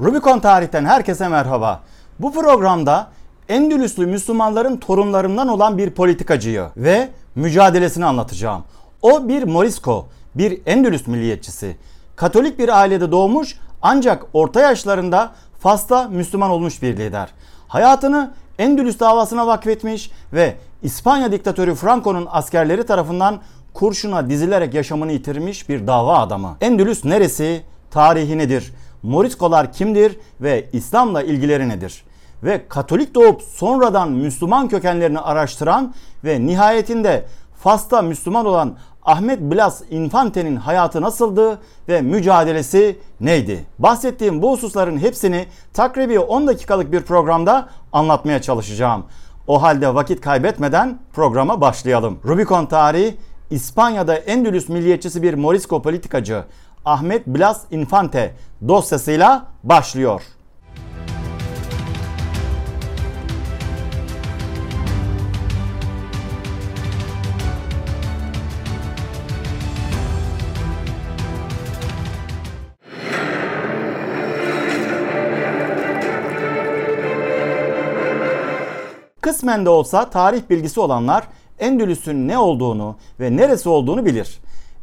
Rubicon Tarih'ten herkese merhaba. Bu programda Endülüslü Müslümanların torunlarından olan bir politikacıyı ve mücadelesini anlatacağım. O bir Morisco, bir Endülüs milliyetçisi. Katolik bir ailede doğmuş ancak orta yaşlarında Fas'ta Müslüman olmuş bir lider. Hayatını Endülüs davasına vakfetmiş ve İspanya diktatörü Franco'nun askerleri tarafından kurşuna dizilerek yaşamını yitirmiş bir dava adamı. Endülüs neresi? Tarihi nedir? Moriskolar kimdir ve İslam'la ilgileri nedir? Ve Katolik doğup sonradan Müslüman kökenlerini araştıran ve nihayetinde Fas'ta Müslüman olan Ahmet Blas Infante'nin hayatı nasıldı ve mücadelesi neydi? Bahsettiğim bu hususların hepsini takribi 10 dakikalık bir programda anlatmaya çalışacağım. O halde vakit kaybetmeden programa başlayalım. Rubicon tarihi İspanya'da Endülüs milliyetçisi bir Morisco politikacı Ahmet Blas Infante dosyasıyla başlıyor. Kısmen de olsa tarih bilgisi olanlar Endülüs'ün ne olduğunu ve neresi olduğunu bilir.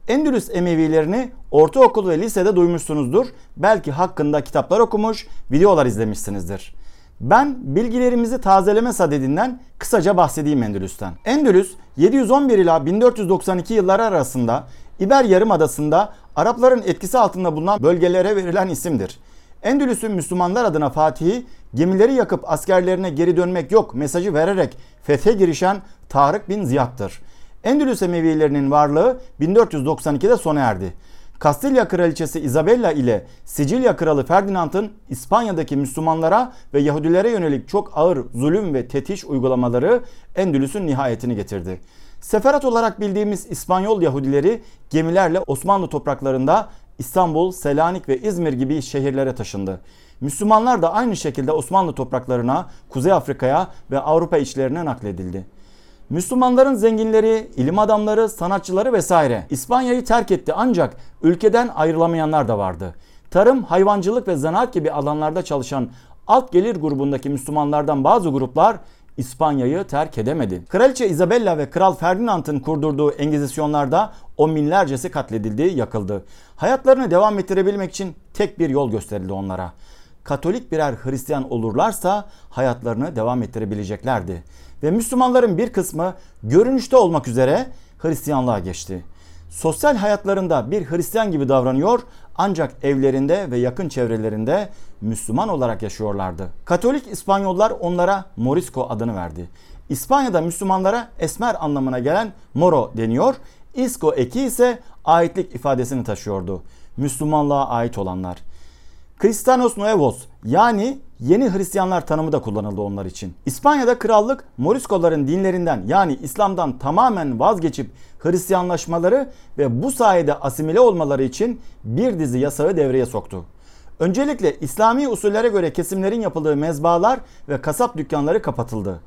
Endülüs Emevilerini ortaokul ve lisede duymuşsunuzdur. Belki hakkında kitaplar okumuş, videolar izlemişsinizdir. Ben bilgilerimizi tazeleme sadedinden kısaca bahsedeyim Endülüs'ten. Endülüs 711 ila 1492 yılları arasında İber Yarımadası'nda Arapların etkisi altında bulunan bölgelere verilen isimdir. Endülüs'ün Müslümanlar adına Fatih'i gemileri yakıp askerlerine geri dönmek yok mesajı vererek fethe girişen Tarık bin Ziyad'dır. Endülüs Emevilerinin varlığı 1492'de sona erdi. Kastilya Kraliçesi Isabella ile Sicilya Kralı Ferdinand'ın İspanya'daki Müslümanlara ve Yahudilere yönelik çok ağır zulüm ve tetiş uygulamaları Endülüs'ün nihayetini getirdi. Seferat olarak bildiğimiz İspanyol Yahudileri gemilerle Osmanlı topraklarında İstanbul, Selanik ve İzmir gibi şehirlere taşındı. Müslümanlar da aynı şekilde Osmanlı topraklarına, Kuzey Afrika'ya ve Avrupa içlerine nakledildi. Müslümanların zenginleri, ilim adamları, sanatçıları vesaire İspanya'yı terk etti ancak ülkeden ayrılamayanlar da vardı. Tarım, hayvancılık ve zanaat gibi alanlarda çalışan alt gelir grubundaki Müslümanlardan bazı gruplar İspanya'yı terk edemedi. Kraliçe Isabella ve Kral Ferdinand'ın kurdurduğu engizisyonlarda on binlercesi katledildi, yakıldı. Hayatlarını devam ettirebilmek için tek bir yol gösterildi onlara. Katolik birer Hristiyan olurlarsa hayatlarını devam ettirebileceklerdi. Ve Müslümanların bir kısmı görünüşte olmak üzere Hristiyanlığa geçti. Sosyal hayatlarında bir Hristiyan gibi davranıyor ancak evlerinde ve yakın çevrelerinde Müslüman olarak yaşıyorlardı. Katolik İspanyollar onlara Morisco adını verdi. İspanya'da Müslümanlara esmer anlamına gelen moro deniyor. Isco eki ise aitlik ifadesini taşıyordu. Müslümanlığa ait olanlar. Cristianos Nuevos yani yeni Hristiyanlar tanımı da kullanıldı onlar için. İspanya'da krallık Moriskoların dinlerinden yani İslam'dan tamamen vazgeçip Hristiyanlaşmaları ve bu sayede asimile olmaları için bir dizi yasağı devreye soktu. Öncelikle İslami usullere göre kesimlerin yapıldığı mezbalar ve kasap dükkanları kapatıldı.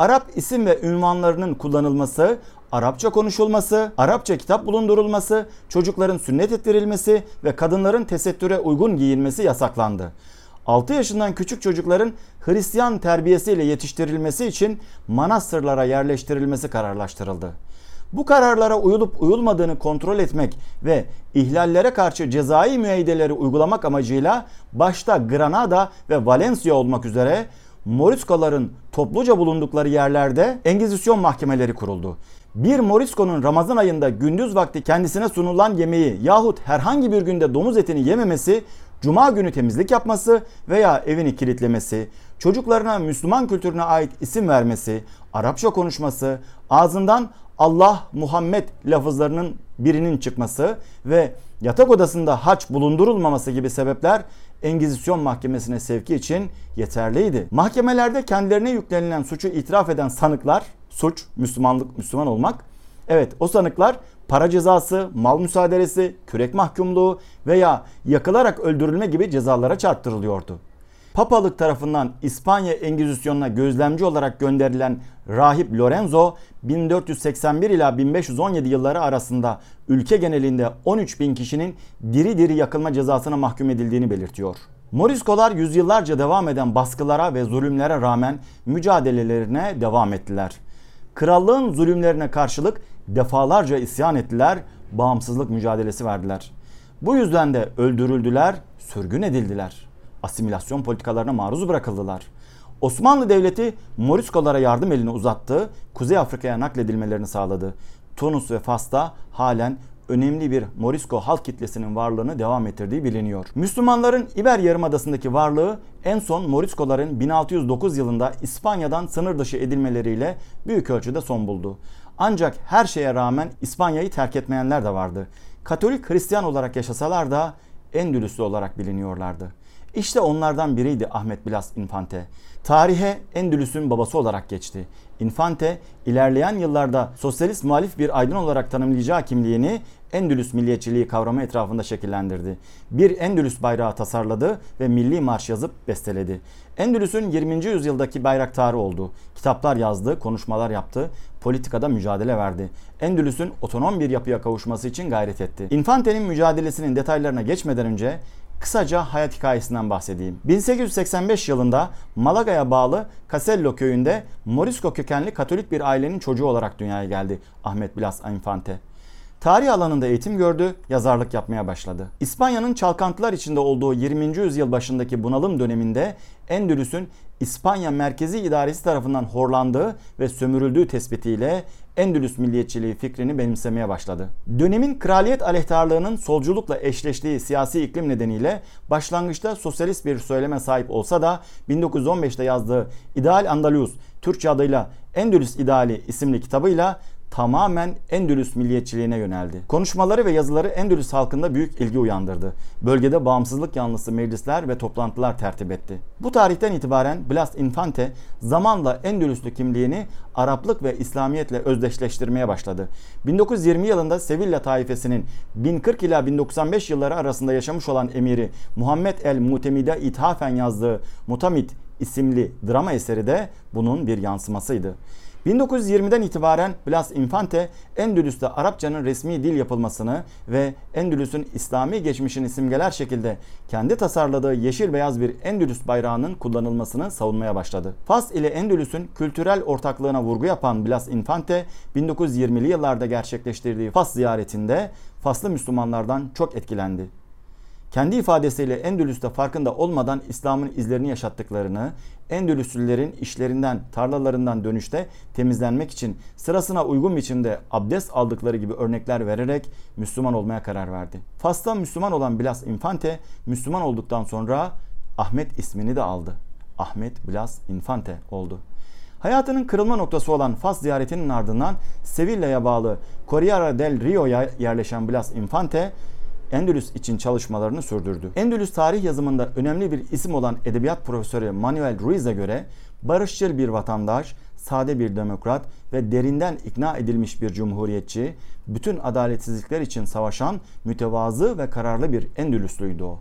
Arap isim ve ünvanlarının kullanılması, Arapça konuşulması, Arapça kitap bulundurulması, çocukların sünnet ettirilmesi ve kadınların tesettüre uygun giyinmesi yasaklandı. 6 yaşından küçük çocukların Hristiyan terbiyesiyle yetiştirilmesi için manastırlara yerleştirilmesi kararlaştırıldı. Bu kararlara uyulup uyulmadığını kontrol etmek ve ihlallere karşı cezai müeyyideleri uygulamak amacıyla başta Granada ve Valencia olmak üzere Moriskoların topluca bulundukları yerlerde Engizisyon mahkemeleri kuruldu. Bir Morisko'nun Ramazan ayında gündüz vakti kendisine sunulan yemeği yahut herhangi bir günde domuz etini yememesi, cuma günü temizlik yapması veya evini kilitlemesi, çocuklarına Müslüman kültürüne ait isim vermesi, Arapça konuşması, ağzından Allah, Muhammed lafızlarının birinin çıkması ve yatak odasında haç bulundurulmaması gibi sebepler Engizisyon mahkemesine sevki için yeterliydi. Mahkemelerde kendilerine yüklenilen suçu itiraf eden sanıklar, suç Müslümanlık, Müslüman olmak. Evet o sanıklar para cezası, mal müsaadelesi, kürek mahkumluğu veya yakılarak öldürülme gibi cezalara çarptırılıyordu. Papalık tarafından İspanya Engizisyonuna gözlemci olarak gönderilen rahip Lorenzo 1481 ila 1517 yılları arasında ülke genelinde 13 bin kişinin diri diri yakılma cezasına mahkum edildiğini belirtiyor. Moriskolar yüzyıllarca devam eden baskılara ve zulümlere rağmen mücadelelerine devam ettiler. Krallığın zulümlerine karşılık defalarca isyan ettiler, bağımsızlık mücadelesi verdiler. Bu yüzden de öldürüldüler, sürgün edildiler. Asimilasyon politikalarına maruz bırakıldılar. Osmanlı Devleti Moriskolara yardım elini uzattı, Kuzey Afrika'ya nakledilmelerini sağladı. Tunus ve Fas'ta halen önemli bir Morisco halk kitlesinin varlığını devam ettirdiği biliniyor. Müslümanların İber Yarımadası'ndaki varlığı en son Moriskoların 1609 yılında İspanya'dan sınır dışı edilmeleriyle büyük ölçüde son buldu. Ancak her şeye rağmen İspanya'yı terk etmeyenler de vardı. Katolik Hristiyan olarak yaşasalar da Endülüslü olarak biliniyorlardı. İşte onlardan biriydi Ahmet Blas Infante. Tarihe Endülüs'ün babası olarak geçti. Infante ilerleyen yıllarda sosyalist muhalif bir aydın olarak tanımlayacağı kimliğini Endülüs milliyetçiliği kavramı etrafında şekillendirdi. Bir Endülüs bayrağı tasarladı ve milli marş yazıp besteledi. Endülüs'ün 20. yüzyıldaki bayraktarı oldu. Kitaplar yazdı, konuşmalar yaptı, politikada mücadele verdi. Endülüs'ün otonom bir yapıya kavuşması için gayret etti. Infante'nin mücadelesinin detaylarına geçmeden önce Kısaca hayat hikayesinden bahsedeyim. 1885 yılında Malaga'ya bağlı Casello köyünde Morisco kökenli Katolik bir ailenin çocuğu olarak dünyaya geldi Ahmet Blas Infante. Tarih alanında eğitim gördü, yazarlık yapmaya başladı. İspanya'nın çalkantılar içinde olduğu 20. yüzyıl başındaki bunalım döneminde Endülüs'ün İspanya merkezi idaresi tarafından horlandığı ve sömürüldüğü tespitiyle Endülüs milliyetçiliği fikrini benimsemeye başladı. Dönemin kraliyet aleyhtarlığının solculukla eşleştiği siyasi iklim nedeniyle başlangıçta sosyalist bir söyleme sahip olsa da 1915'te yazdığı İdeal Andalus, Türkçe adıyla Endülüs İdeali isimli kitabıyla tamamen Endülüs milliyetçiliğine yöneldi. Konuşmaları ve yazıları Endülüs halkında büyük ilgi uyandırdı. Bölgede bağımsızlık yanlısı meclisler ve toplantılar tertip etti. Bu tarihten itibaren Blas Infante zamanla Endülüslü kimliğini Araplık ve İslamiyetle özdeşleştirmeye başladı. 1920 yılında Sevilla taifesinin 1040 ila 1095 yılları arasında yaşamış olan emiri Muhammed el Mutemid'e ithafen yazdığı Mutamid isimli drama eseri de bunun bir yansımasıydı. 1920'den itibaren Blas Infante Endülüs'te Arapçanın resmi dil yapılmasını ve Endülüs'ün İslami geçmişini simgeler şekilde kendi tasarladığı yeşil beyaz bir Endülüs bayrağının kullanılmasını savunmaya başladı. Fas ile Endülüs'ün kültürel ortaklığına vurgu yapan Blas Infante 1920'li yıllarda gerçekleştirdiği Fas ziyaretinde Faslı Müslümanlardan çok etkilendi kendi ifadesiyle Endülüs'te farkında olmadan İslam'ın izlerini yaşattıklarını, Endülüslülerin işlerinden, tarlalarından dönüşte temizlenmek için sırasına uygun biçimde abdest aldıkları gibi örnekler vererek Müslüman olmaya karar verdi. Fas'ta Müslüman olan Blas Infante, Müslüman olduktan sonra Ahmet ismini de aldı. Ahmet Blas Infante oldu. Hayatının kırılma noktası olan Fas ziyaretinin ardından Sevilla'ya bağlı Corriere del Rio'ya yerleşen Blas Infante Endülüs için çalışmalarını sürdürdü. Endülüs tarih yazımında önemli bir isim olan edebiyat profesörü Manuel Ruiz'e göre barışçıl bir vatandaş, sade bir demokrat ve derinden ikna edilmiş bir cumhuriyetçi, bütün adaletsizlikler için savaşan, mütevazı ve kararlı bir Endülüslüydü o.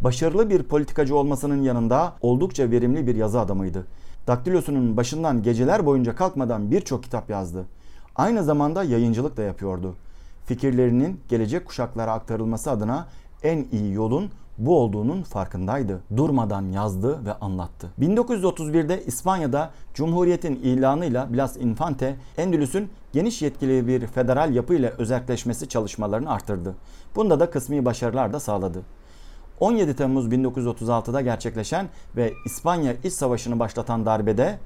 Başarılı bir politikacı olmasının yanında oldukça verimli bir yazı adamıydı. Daktilosunun başından geceler boyunca kalkmadan birçok kitap yazdı. Aynı zamanda yayıncılık da yapıyordu fikirlerinin gelecek kuşaklara aktarılması adına en iyi yolun bu olduğunun farkındaydı. Durmadan yazdı ve anlattı. 1931'de İspanya'da Cumhuriyet'in ilanıyla Blas Infante, Endülüs'ün geniş yetkili bir federal yapıyla özelleşmesi çalışmalarını arttırdı. Bunda da kısmi başarılar da sağladı. 17 Temmuz 1936'da gerçekleşen ve İspanya İç Savaşı'nı başlatan darbede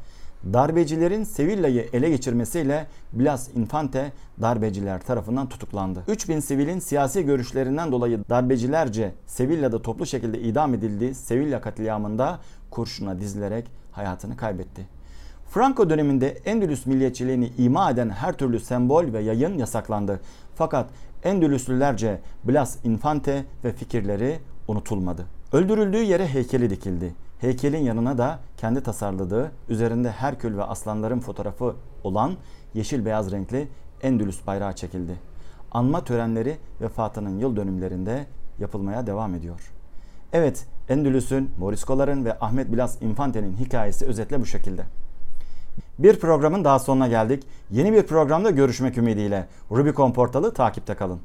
Darbecilerin Sevilla'yı ele geçirmesiyle Blas Infante darbeciler tarafından tutuklandı. 3000 sivilin siyasi görüşlerinden dolayı darbecilerce Sevilla'da toplu şekilde idam edildiği Sevilla katliamında kurşuna dizilerek hayatını kaybetti. Franco döneminde Endülüs milliyetçiliğini ima eden her türlü sembol ve yayın yasaklandı. Fakat Endülüslülerce Blas Infante ve fikirleri unutulmadı. Öldürüldüğü yere heykeli dikildi. Heykelin yanına da kendi tasarladığı, üzerinde Herkül ve aslanların fotoğrafı olan yeşil beyaz renkli Endülüs bayrağı çekildi. Anma törenleri vefatının yıl dönümlerinde yapılmaya devam ediyor. Evet, Endülüs'ün, Moriskoların ve Ahmet Bilas Infante'nin hikayesi özetle bu şekilde. Bir programın daha sonuna geldik. Yeni bir programda görüşmek ümidiyle. Rubicon portalı takipte kalın.